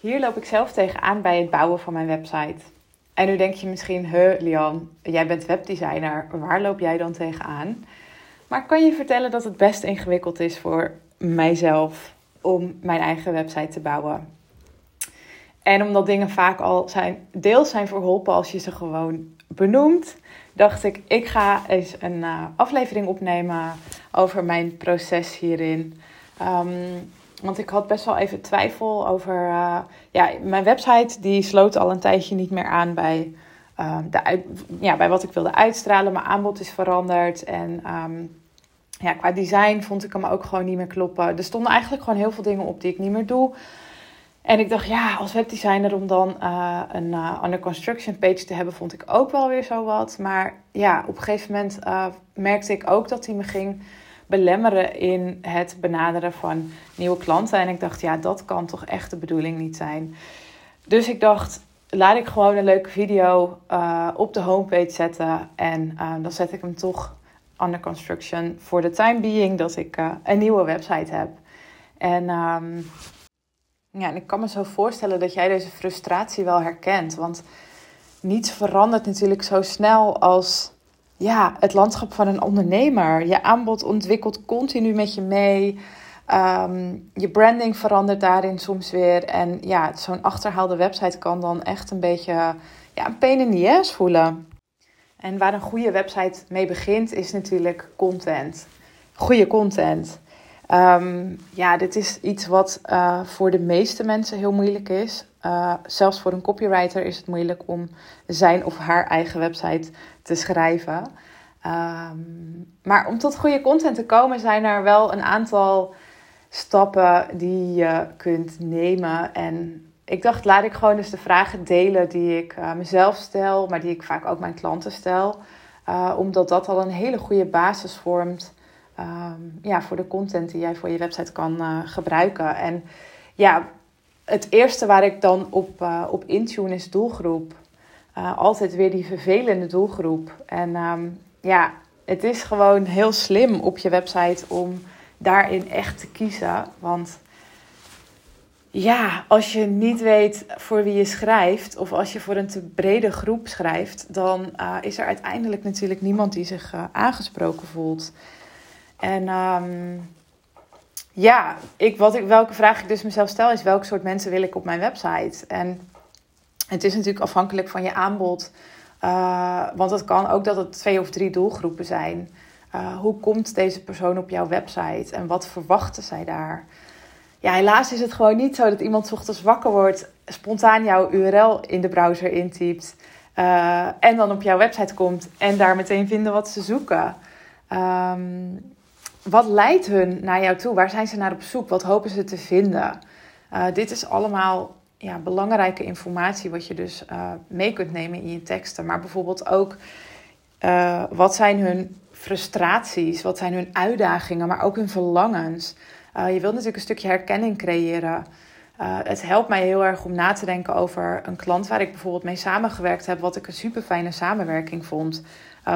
Hier loop ik zelf tegenaan bij het bouwen van mijn website. En nu denk je misschien, huh Lian, jij bent webdesigner, waar loop jij dan tegenaan? Maar kan je vertellen dat het best ingewikkeld is voor mijzelf om mijn eigen website te bouwen. En omdat dingen vaak al zijn, deels zijn verholpen als je ze gewoon benoemt, dacht ik, ik ga eens een uh, aflevering opnemen over mijn proces hierin. Um, want ik had best wel even twijfel over. Uh, ja, mijn website die sloot al een tijdje niet meer aan bij, uh, de ja, bij wat ik wilde uitstralen. Mijn aanbod is veranderd. En um, ja, qua design vond ik hem ook gewoon niet meer kloppen. Er stonden eigenlijk gewoon heel veel dingen op die ik niet meer doe. En ik dacht, ja, als webdesigner om dan uh, een under construction page te hebben, vond ik ook wel weer zo wat. Maar ja, op een gegeven moment merkte ik ook dat hij me ging belemmeren in het benaderen van nieuwe klanten. En ik dacht, ja, dat kan toch echt de bedoeling niet zijn. Dus ik dacht, laat ik gewoon een leuke video uh, op de homepage zetten. En uh, dan zet ik hem toch under construction voor de time being dat ik uh, een nieuwe website heb. En, um, ja, en ik kan me zo voorstellen dat jij deze frustratie wel herkent. Want niets verandert natuurlijk zo snel als ja, het landschap van een ondernemer. Je aanbod ontwikkelt continu met je mee. Um, je branding verandert daarin soms weer. En ja, zo'n achterhaalde website kan dan echt een beetje ja, een pain in the ass voelen. En waar een goede website mee begint, is natuurlijk content. Goede content. Um, ja, dit is iets wat uh, voor de meeste mensen heel moeilijk is. Uh, zelfs voor een copywriter is het moeilijk om zijn of haar eigen website te schrijven. Um, maar om tot goede content te komen, zijn er wel een aantal stappen die je kunt nemen. En ik dacht, laat ik gewoon eens de vragen delen die ik uh, mezelf stel, maar die ik vaak ook mijn klanten stel. Omdat dat al een hele goede basis vormt um, ja, voor de content die jij voor je website kan uh, gebruiken. En ja, het eerste waar ik dan op, op intune is doelgroep. altijd weer die vervelende doelgroep. En um, ja, het is gewoon heel slim op je website om daarin echt te kiezen. Want ja, als je niet weet voor wie je schrijft, of als je voor een te brede groep schrijft, dan is er uiteindelijk natuurlijk niemand die zich aangesproken voelt. En um, ja, ik, wat ik, welke vraag ik dus mezelf stel is: welk soort mensen wil ik op mijn website? En het is natuurlijk afhankelijk van je aanbod. Uh, want het kan ook dat het twee of drie doelgroepen zijn. Uh, hoe komt deze persoon op jouw website en wat verwachten zij daar? Ja, helaas is het gewoon niet zo dat iemand ochtends wakker wordt, spontaan jouw URL in de browser intypt uh, en dan op jouw website komt en daar meteen vinden wat ze zoeken. Um, wat leidt hun naar jou toe? Waar zijn ze naar op zoek? Wat hopen ze te vinden? dit is allemaal ja, belangrijke informatie wat je dus uh, mee kunt nemen in je teksten. Maar bijvoorbeeld ook uh, wat zijn hun frustraties, wat zijn hun uitdagingen, maar ook hun verlangens. Je wilt natuurlijk een stukje herkenning creëren. Het helpt mij heel erg om na te denken over een klant waar ik bijvoorbeeld mee samengewerkt heb, wat ik een super fijne samenwerking vond.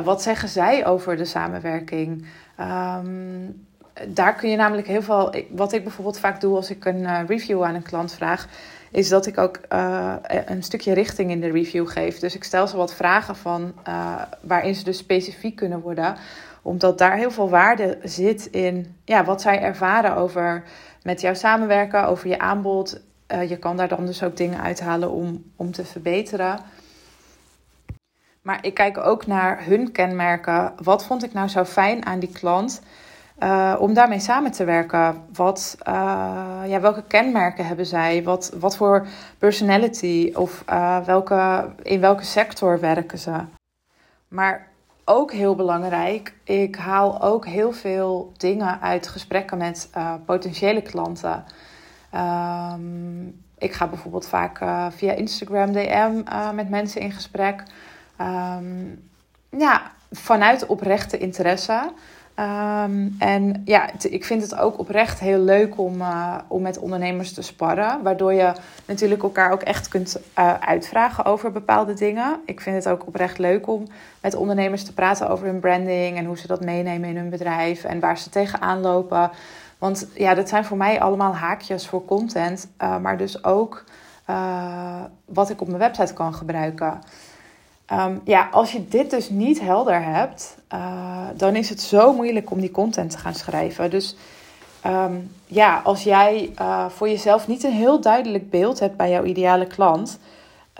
wat zeggen zij over de samenwerking? Um, daar kun je namelijk heel veel. Wat ik bijvoorbeeld vaak doe als ik een review aan een klant vraag, is dat ik ook een stukje richting in de review geef. Dus ik stel ze wat vragen van waarin ze dus specifiek kunnen worden. Omdat daar heel veel waarde zit in ja, wat zij ervaren over met jou samenwerken, over je aanbod. Uh, je kan daar dan dus ook dingen uithalen om, om te verbeteren. Maar ik kijk ook naar hun kenmerken. Wat vond ik nou zo fijn aan die klant? Uh, om daarmee samen te werken. Wat, uh, ja, welke kenmerken hebben zij? Wat, wat voor personality of welke, in welke sector werken ze? Maar ook heel belangrijk, ik haal ook heel veel dingen uit gesprekken met potentiële klanten. Um, ik ga bijvoorbeeld vaak via Instagram DM met mensen in gesprek. Um, ja, vanuit oprechte interesse. Um, en ja, ik vind het ook oprecht heel leuk om, uh, om met ondernemers te sparren. Waardoor je natuurlijk elkaar ook echt kunt uh, uitvragen over bepaalde dingen. Ik vind het ook oprecht leuk om met ondernemers te praten over hun branding en hoe ze dat meenemen in hun bedrijf en waar ze tegenaan lopen. Want ja, dat zijn voor mij allemaal haakjes voor content, uh, maar dus ook wat ik op mijn website kan gebruiken. Ehm, ja, als je dit dus niet helder hebt, dan is het zo moeilijk om die content te gaan schrijven. Dus Ehm, ja, als jij uh, voor jezelf niet een heel duidelijk beeld hebt bij jouw ideale klant,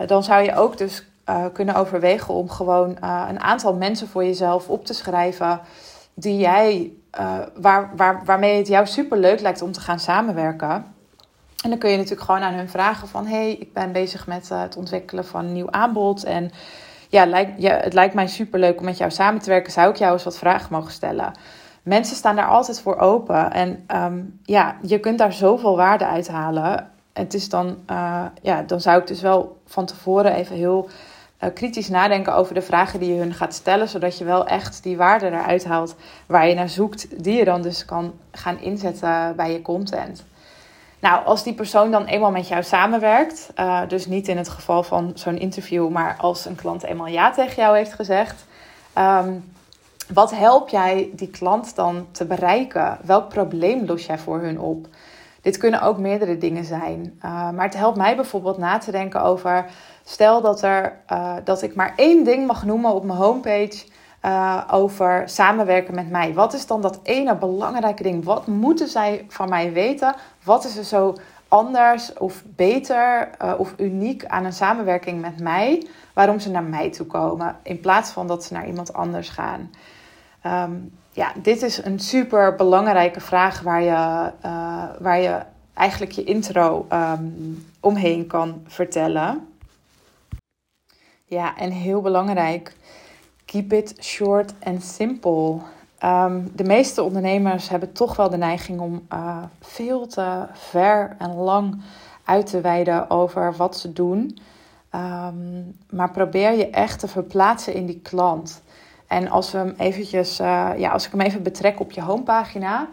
uh, dan zou je ook dus kunnen overwegen om gewoon een aantal mensen voor jezelf op te schrijven die jij, waar, waar, waarmee het jou super leuk lijkt om te gaan samenwerken. En dan kun je natuurlijk gewoon aan hun vragen van, hey, ik ben bezig met het ontwikkelen van een nieuw aanbod en ja, het lijkt mij super leuk om met jou samen te werken. Zou ik jou eens wat vragen mogen stellen? mensen staan daar altijd voor open. En ehm, ja, je kunt daar zoveel waarde uit halen. Het is dan, uh, ja, dan zou ik dus wel van tevoren even heel uh, kritisch nadenken over de vragen die je hun gaat stellen. Zodat je wel echt die waarde eruit haalt waar je naar zoekt. Die je dan dus kan gaan inzetten bij je content. Nou, als die persoon dan eenmaal met jou samenwerkt, uh, dus niet in het geval van zo'n interview, maar als een klant eenmaal ja tegen jou heeft gezegd, um, wat help jij die klant dan te bereiken? Welk probleem los jij voor hun op? Dit kunnen ook meerdere dingen zijn. Uh, maar het helpt mij bijvoorbeeld na te denken over. Stel dat, er, uh, dat ik maar één ding mag noemen op mijn homepage. Uh, over samenwerken met mij. Wat is dan dat ene belangrijke ding? Wat moeten zij van mij weten? Wat is er zo anders of beter of uniek aan een samenwerking met mij? Waarom ze naar mij toe komen in plaats van dat ze naar iemand anders gaan. Um, ja, dit is een super belangrijke vraag waar je, uh, waar je eigenlijk je intro um, omheen kan vertellen. Ja, en heel belangrijk, keep it short and simple. Um, de meeste ondernemers hebben toch wel de neiging om uh, veel te ver en lang uit te wijden over wat ze doen. Um, maar probeer je echt te verplaatsen in die klant. En als, we hem eventjes, uh, ja, als ik hem even betrek op je homepagina.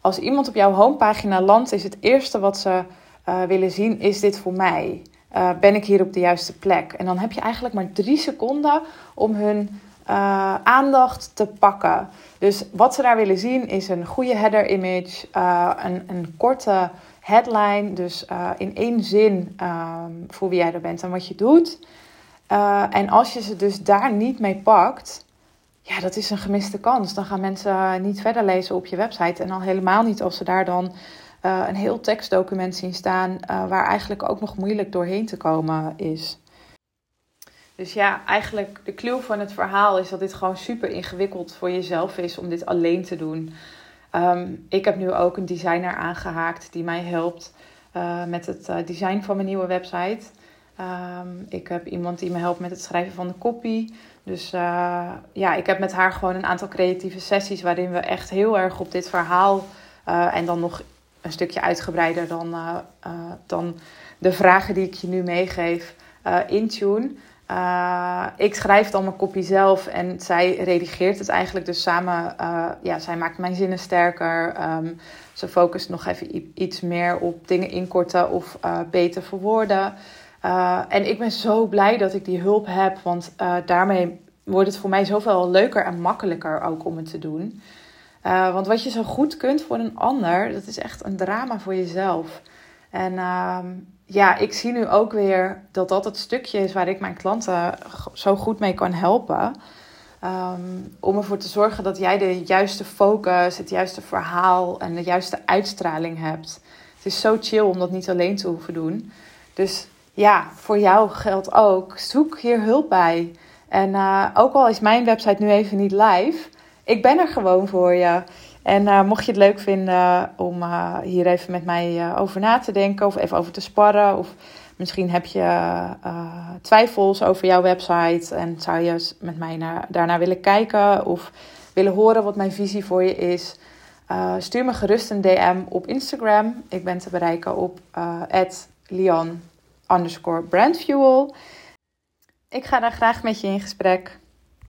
Als iemand op jouw homepagina landt, is het eerste wat ze uh, willen zien: is dit voor mij? Ben ik hier op de juiste plek? En dan heb je eigenlijk maar drie seconden om hun aandacht te pakken. Dus wat ze daar willen zien is een goede header image, een, een korte headline, dus in één zin ehm, voor wie jij er bent en wat je doet. en als je ze dus daar niet mee pakt, ja, dat is een gemiste kans. Dan gaan mensen niet verder lezen op je website. En al helemaal niet als ze daar dan een heel tekstdocument zien staan, waar eigenlijk ook nog moeilijk doorheen te komen is. Dus ja, eigenlijk de clue van het verhaal is dat dit gewoon super ingewikkeld voor jezelf is om dit alleen te doen. Um, ik heb nu ook een designer aangehaakt die mij helpt uh, met het design van mijn nieuwe website. Um, ik heb iemand die me helpt met het schrijven van de copy. Dus uh, ja, ik heb met haar gewoon een aantal creatieve sessies waarin we echt heel erg op dit verhaal uh, en dan nog een stukje uitgebreider dan, uh, dan de vragen die ik je nu meegeef intune. Ik schrijf dan mijn kopie zelf en zij redigeert het eigenlijk dus samen. ja, zij maakt mijn zinnen sterker. Um, ze focust nog even iets meer op dingen inkorten of beter verwoorden. Uh, en ik ben zo blij dat ik die hulp heb, want uh, daarmee wordt het voor mij zoveel leuker en makkelijker ook om het te doen. Uh, want wat je zo goed kunt voor een ander, dat is echt een drama voor jezelf. En ehm, ja, ik zie nu ook weer dat dat het stukje is waar ik mijn klanten zo goed mee kan helpen. Um, om ervoor te zorgen dat jij de juiste focus, het juiste verhaal en de juiste uitstraling hebt. Het is zo chill om dat niet alleen te hoeven doen. Dus ja, voor jou geldt ook. Zoek hier hulp bij. En uh, ook al is mijn website nu even niet live, ik ben er gewoon voor je. En uh, mocht je het leuk vinden om uh, hier even met mij over na te denken of even over te sparren, of misschien heb je twijfels over jouw website en zou je met mij naar, daarnaar willen kijken of willen horen wat mijn visie voor je is, stuur me gerust een DM op Instagram. Ik ben te bereiken op Lian underscore brandfuel. Ik ga daar graag met je in gesprek.